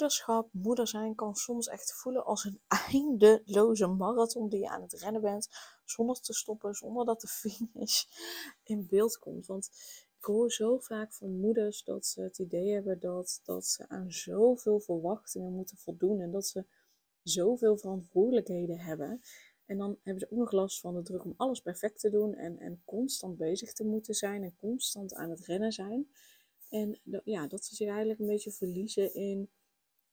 Moederschap, moeder zijn, kan soms echt voelen als een eindeloze marathon die je aan het rennen bent, zonder te stoppen, zonder dat de finish in beeld komt. Want ik hoor zo vaak van moeders dat ze het idee hebben dat, dat ze aan zoveel verwachtingen moeten voldoen en dat ze zoveel verantwoordelijkheden hebben. En dan hebben ze ook nog last van de druk om alles perfect te doen en, en constant bezig te moeten zijn en constant aan het rennen zijn. En ja, dat ze zich eigenlijk een beetje verliezen in,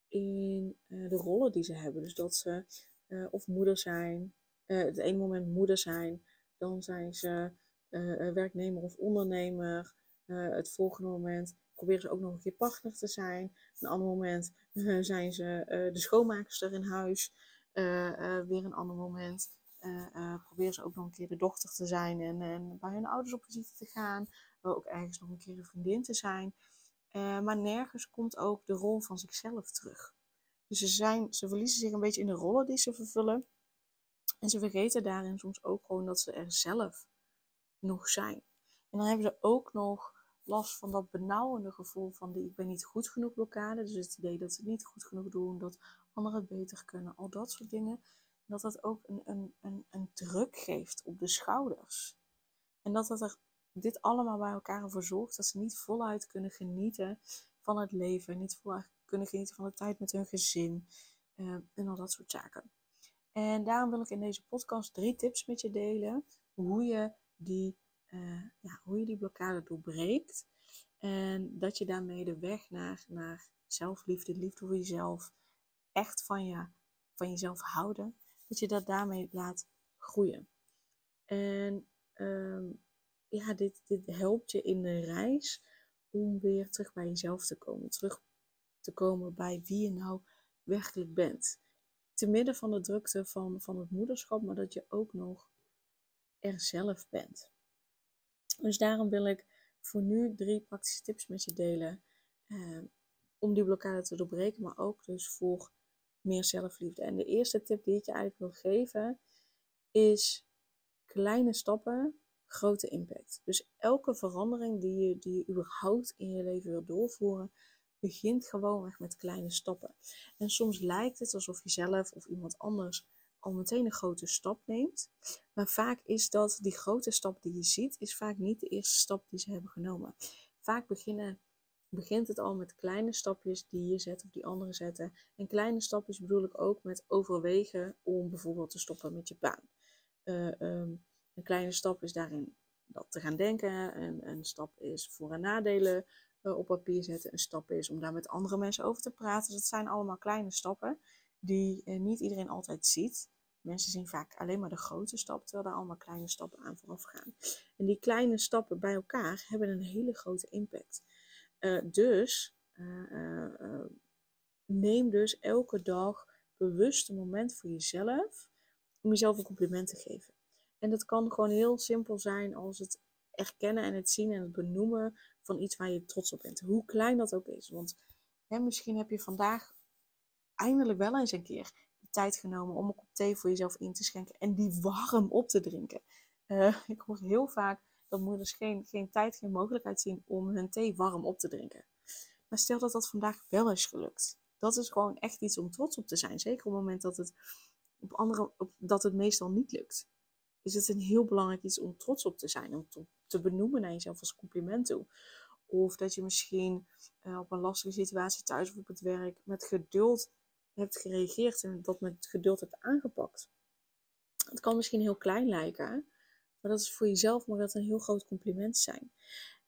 in uh, de rollen die ze hebben. Dus dat ze uh, of moeder zijn, uh, het ene moment moeder zijn, dan zijn ze werknemer of ondernemer. het volgende moment proberen ze ook nog een keer partner te zijn. Een ander moment zijn ze de schoonmaakster in huis. weer een ander moment proberen ze ook nog een keer de dochter te zijn en, en bij hun ouders op visite te gaan ook ergens nog een keer een vriendin te zijn. Uh, maar nergens komt ook de rol van zichzelf terug. Dus ze, zijn, ze verliezen zich een beetje in de rollen die ze vervullen. En ze vergeten daarin soms ook gewoon dat ze er zelf nog zijn. En dan hebben ze ook nog last van dat benauwende gevoel van die ik ben niet goed genoeg blokkade. Dus het idee dat ze het niet goed genoeg doen, dat anderen het beter kunnen, al dat soort dingen. Dat dat ook een, een, een, een druk geeft op de schouders. En dat dat er dit allemaal bij elkaar ervoor zorgt dat ze niet voluit kunnen genieten van het leven, niet voluit kunnen genieten van de tijd met hun gezin uh, en al dat soort zaken. En daarom wil ik in deze podcast drie tips met je delen hoe je die, uh, ja, hoe je die blokkade doorbreekt. En dat je daarmee de weg naar, naar zelfliefde, liefde voor jezelf, echt van, je, van jezelf houden, dat je dat daarmee laat groeien. En um, ja, dit, dit helpt je in de reis om weer terug bij jezelf te komen. Terug te komen bij wie je nou werkelijk bent. Te midden van de drukte van, van het moederschap, maar dat je ook nog er zelf bent. Dus daarom wil ik voor nu drie praktische tips met je delen. Eh, om die blokkade te doorbreken, maar ook dus voor meer zelfliefde. En de eerste tip die ik je eigenlijk wil geven is kleine stappen grote impact. Dus elke verandering die je, die je überhaupt in je leven wil doorvoeren, begint gewoon met kleine stappen. En soms lijkt het alsof je zelf of iemand anders al meteen een grote stap neemt. Maar vaak is dat die grote stap die je ziet, is vaak niet de eerste stap die ze hebben genomen. Vaak beginnen, begint het al met kleine stapjes die je zet of die anderen zetten. En kleine stapjes bedoel ik ook met overwegen om bijvoorbeeld te stoppen met je baan. Uh, um, een kleine stap is daarin dat te gaan denken. Een, een stap is voor- en nadelen uh, op papier zetten. Een stap is om daar met andere mensen over te praten. Dat zijn allemaal kleine stappen die uh, niet iedereen altijd ziet. Mensen zien vaak alleen maar de grote stap, terwijl daar allemaal kleine stappen aan vooraf gaan. En die kleine stappen bij elkaar hebben een hele grote impact. Uh, dus neem dus elke dag bewust een moment voor jezelf om jezelf een compliment te geven. En dat kan gewoon heel simpel zijn als het erkennen en het zien en het benoemen van iets waar je trots op bent. Hoe klein dat ook is. Want hè, misschien heb je vandaag eindelijk wel eens een keer de tijd genomen om een kop thee voor jezelf in te schenken en die warm op te drinken. Uh, ik hoor heel vaak dat moeders geen, geen tijd, geen mogelijkheid zien om hun thee warm op te drinken. Maar stel dat dat vandaag wel is gelukt. Dat is gewoon echt iets om trots op te zijn. Zeker op het moment dat het, op andere, op, dat het meestal niet lukt is het een heel belangrijk iets om trots op te zijn. Om te, benoemen naar jezelf als compliment toe. Of dat je misschien uh, op een lastige situatie thuis of op het werk met geduld hebt gereageerd en dat met geduld hebt aangepakt. Het kan misschien heel klein lijken, maar dat is voor jezelf maar dat een heel groot compliment zijn.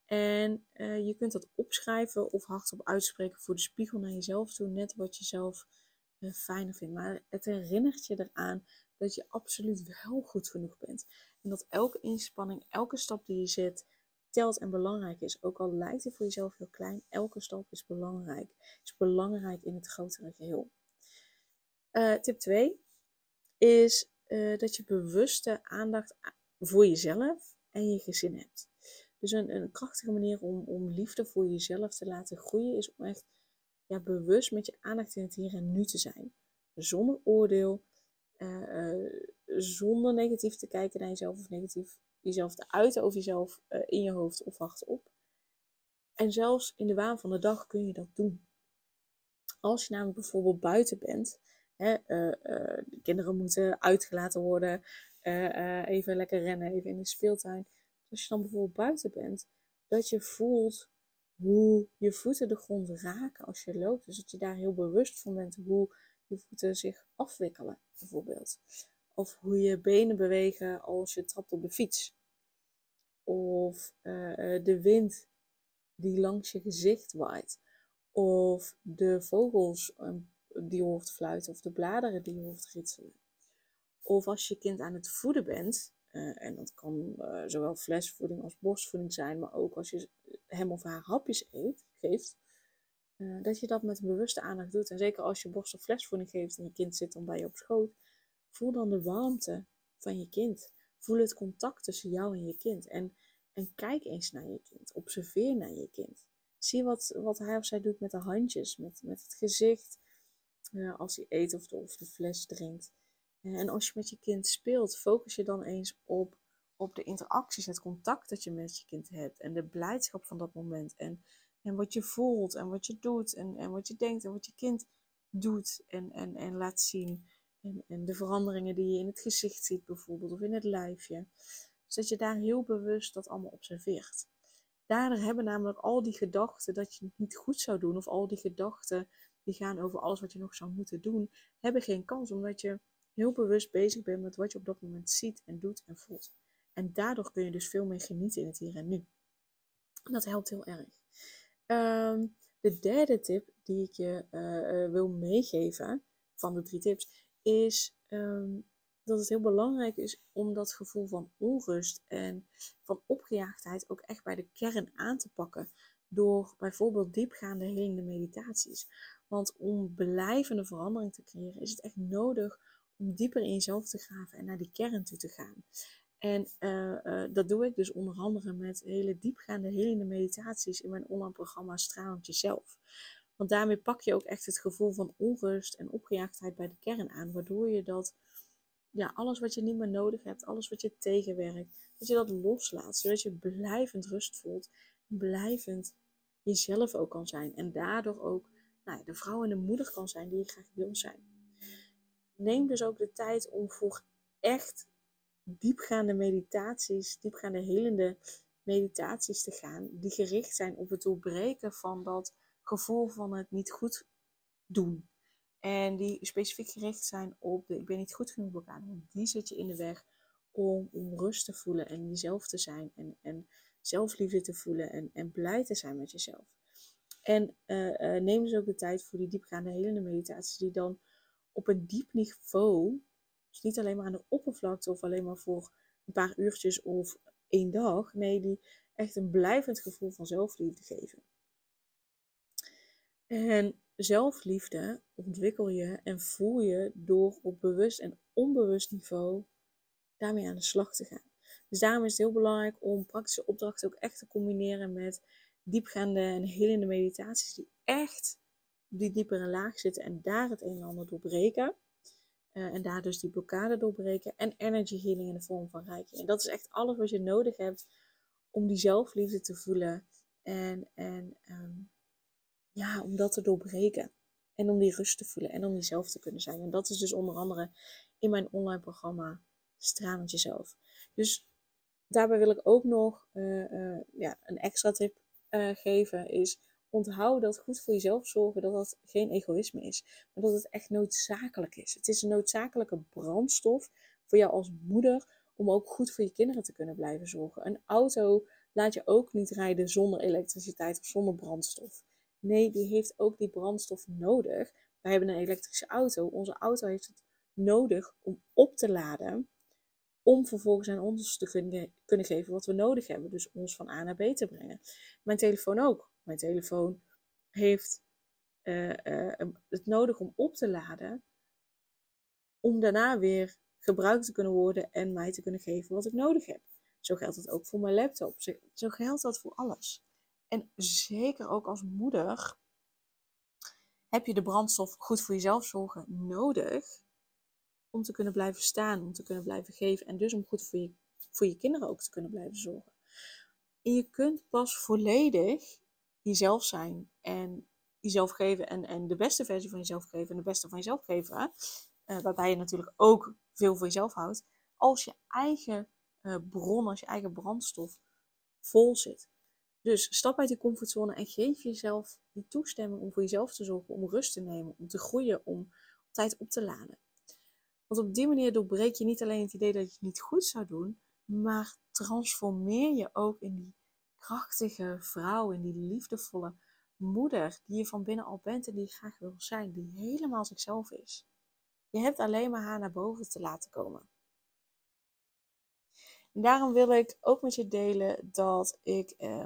En uh, je kunt dat opschrijven of hardop uitspreken voor de spiegel naar jezelf toe, net wat je zelf uh, fijner vindt. Maar het herinnert je eraan dat je absoluut wel goed genoeg bent. En dat elke inspanning, elke stap die je zet, telt en belangrijk is. Ook al lijkt het voor jezelf heel klein, elke stap is belangrijk. Is belangrijk in het grotere geheel. Uh, tip 2 is uh, dat je bewuste aandacht voor jezelf en je gezin hebt. Dus een, een krachtige manier om, om liefde voor jezelf te laten groeien is om echt ja, bewust met je aandacht in het hier en nu te zijn. Zonder oordeel, zonder negatief te kijken naar jezelf of negatief jezelf te uiten over jezelf uh, in je hoofd of op. En zelfs in de waan van de dag kun je dat doen. Als je namelijk bijvoorbeeld buiten bent, hè, de kinderen moeten uitgelaten worden, even lekker rennen, even in de speeltuin als je dan bijvoorbeeld buiten bent, dat je voelt hoe je voeten de grond raken als je loopt. Dus dat je daar heel bewust van bent hoe je voeten zich afwikkelen, bijvoorbeeld. Of hoe je benen bewegen als je trapt op de fiets. Of uh, de wind die langs je gezicht waait. Of de vogels uh, die hoort fluiten. Of de bladeren die hoort ritselen. Of als je kind aan het voeden bent, uh, en dat kan uh, zowel flesvoeding als borstvoeding zijn, maar ook als je hem of haar hapjes eet, geeft, uh, dat je dat met bewuste aandacht doet. En zeker als je borst- of flesvoeding geeft en je kind zit dan bij je op schoot, voel dan de warmte van je kind. Voel het contact tussen jou en je kind. En, en kijk eens naar je kind. Observeer naar je kind. Zie wat, wat hij of zij doet met de handjes, met, met het gezicht, als hij eet of de, of de fles drinkt. En als je met je kind speelt, focus je dan eens op, op de interacties, het contact dat je met je kind hebt en de blijdschap van dat moment. En, en wat je voelt en wat je doet en, en wat je denkt en wat je kind doet en, en, en laat zien. En, en de veranderingen die je in het gezicht ziet bijvoorbeeld of in het lijfje. Dus dat je daar heel bewust dat allemaal observeert. Daardoor hebben namelijk al die gedachten dat je het niet goed zou doen of al die gedachten die gaan over alles wat je nog zou moeten doen, hebben geen kans omdat je heel bewust bezig bent met wat je op dat moment ziet en doet en voelt. En daardoor kun je dus veel meer genieten in het hier en nu. En dat helpt heel erg. Ehm, de derde tip die ik je uh, uh, wil meegeven van de drie tips is um, dat het heel belangrijk is om dat gevoel van onrust en van opgejaagdheid ook echt bij de kern aan te pakken. Door bijvoorbeeld diepgaande helende meditaties. Want om blijvende verandering te creëren is het echt nodig om dieper in jezelf te graven en naar die kern toe te gaan. En uh, uh, dat doe ik dus onder andere met hele diepgaande helende meditaties in mijn online programma Stralend Jezelf. Want daarmee pak je ook echt het gevoel van onrust en opgejaagdheid bij de kern aan. Waardoor je dat, ja, alles wat je niet meer nodig hebt, alles wat je tegenwerkt, dat je dat loslaat. Zodat je blijvend rust voelt. Blijvend jezelf ook kan zijn. En daardoor ook nou, de vrouw en de moeder kan zijn die je graag wil zijn neem dus ook de tijd om voor echt diepgaande meditaties, diepgaande helende meditaties te gaan, die gericht zijn op het doorbreken van dat gevoel van het niet goed doen. En die specifiek gericht zijn op de ik ben niet goed genoeg. Want die zit je in de weg om, om rust te voelen en jezelf te zijn. En, en zelfliefde te voelen en, en blij te zijn met jezelf. En uh, uh, neem dus ook de tijd voor die diepgaande helende meditaties die dan op een diep niveau, dus niet alleen maar aan de oppervlakte of alleen maar voor een paar uurtjes of één dag, nee, die echt een blijvend gevoel van zelfliefde geven. En zelfliefde ontwikkel je en voel je door op bewust en onbewust niveau daarmee aan de slag te gaan. Dus daarom is het heel belangrijk om praktische opdrachten ook echt te combineren met diepgaande en helende meditaties die echt die diepere laag zitten en daar het een en ander doorbreken. Uh, en daar dus die blokkade doorbreken. En energy healing in de vorm van rijking. En dat is echt alles wat je nodig hebt om die zelfliefde te voelen. En, en um, ja, om dat te doorbreken. En om die rust te voelen en om jezelf te kunnen zijn. En dat is dus onder andere in mijn online programma Stralend Jezelf. Dus daarbij wil ik ook nog uh, uh, ja, een extra tip geven. Is onthoud dat goed voor jezelf zorgen, dat dat geen egoïsme is. Maar dat het echt noodzakelijk is. Het is een noodzakelijke brandstof voor jou als moeder om ook goed voor je kinderen te kunnen blijven zorgen. Een auto laat je ook niet rijden zonder elektriciteit of zonder brandstof. Nee, die heeft ook die brandstof nodig. Wij hebben een elektrische auto. Onze auto heeft het nodig om op te laden om vervolgens aan ons te kunnen, kunnen geven wat we nodig hebben. Dus ons van A naar B te brengen. Mijn telefoon ook. Mijn telefoon heeft uh, uh, het nodig om op te laden. Om daarna weer gebruikt te kunnen worden en mij te kunnen geven wat ik nodig heb. Zo geldt dat ook voor mijn laptop. Zo geldt dat voor alles. En zeker ook als moeder heb je de brandstof goed voor jezelf zorgen nodig om te kunnen blijven staan, om te kunnen blijven geven en dus om goed voor je, voor je kinderen ook te kunnen blijven zorgen. En je kunt pas volledig jezelf zijn en jezelf geven en, en de beste versie van jezelf geven en de beste van jezelf geven, uh, waarbij je natuurlijk ook veel voor jezelf houdt, als je eigen uh, bron, als je eigen brandstof vol zit. Dus stap uit die comfortzone en geef jezelf die toestemming om voor jezelf te zorgen, om rust te nemen, om te groeien, om tijd op te laden. Want op die manier doorbreek je niet alleen het idee dat je het niet goed zou doen, maar transformeer je ook in die krachtige vrouw, in die liefdevolle moeder die je van binnen al bent en die je graag wil zijn, die helemaal zichzelf is. Je hebt alleen maar haar naar boven te laten komen. En daarom wil ik ook met je delen dat ik eh,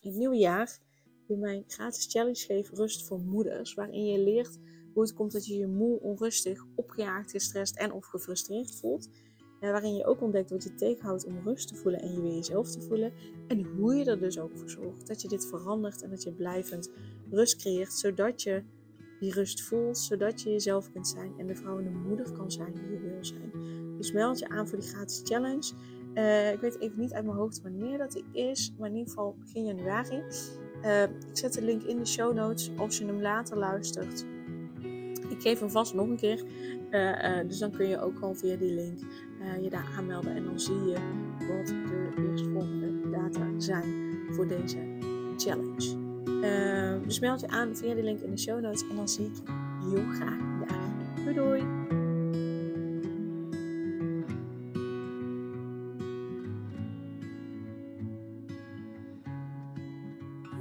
het nieuwe jaar weer mijn gratis challenge geef, Rust voor Moeders, waarin je leert hoe het komt dat je je moe, onrustig, opgejaagd, gestrest en of gefrustreerd voelt. Uh, waarin je ook ontdekt wat je tegenhoudt om rust te voelen en je weer jezelf te voelen. En hoe je er dus ook voor zorgt dat je dit verandert en dat je blijvend rust creëert, zodat je die rust voelt, zodat je jezelf kunt zijn en de vrouw en de moeder kan zijn die je wil zijn. Dus meld je aan voor die gratis challenge. Uh, ik weet even niet uit mijn hoofd wanneer dat die is, maar in ieder geval begin januari. Uh, ik zet de link in de show notes als je hem later luistert. Ik geef hem vast nog een keer. Dus dan kun je ook gewoon via die link je daar aanmelden. En dan zie je wat de eerstvolgende data zijn voor deze challenge. dus meld je aan via de link in de show notes. En dan zie ik je graag daar. Doei doei!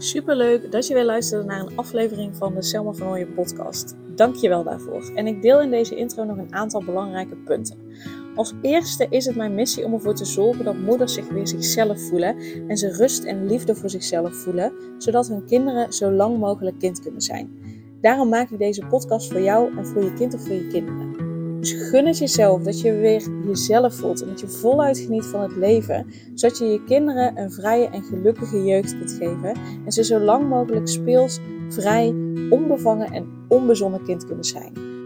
Superleuk dat je weer luisterde naar een aflevering van de Selma van podcast. Dank je wel daarvoor. En ik deel in deze intro nog een aantal belangrijke punten. Als eerste is het mijn missie om ervoor te zorgen dat moeders zich weer zichzelf voelen en ze rust en liefde voor zichzelf voelen, zodat hun kinderen zo lang mogelijk kind kunnen zijn. Daarom maak ik deze podcast voor jou en voor je kind of voor je kinderen. Dus gun het jezelf dat je weer jezelf voelt en dat je voluit geniet van het leven, zodat je je kinderen een vrije en gelukkige jeugd kunt geven en ze zo lang mogelijk speels, vrij, onbevangen en onbezonnen kind kunnen zijn.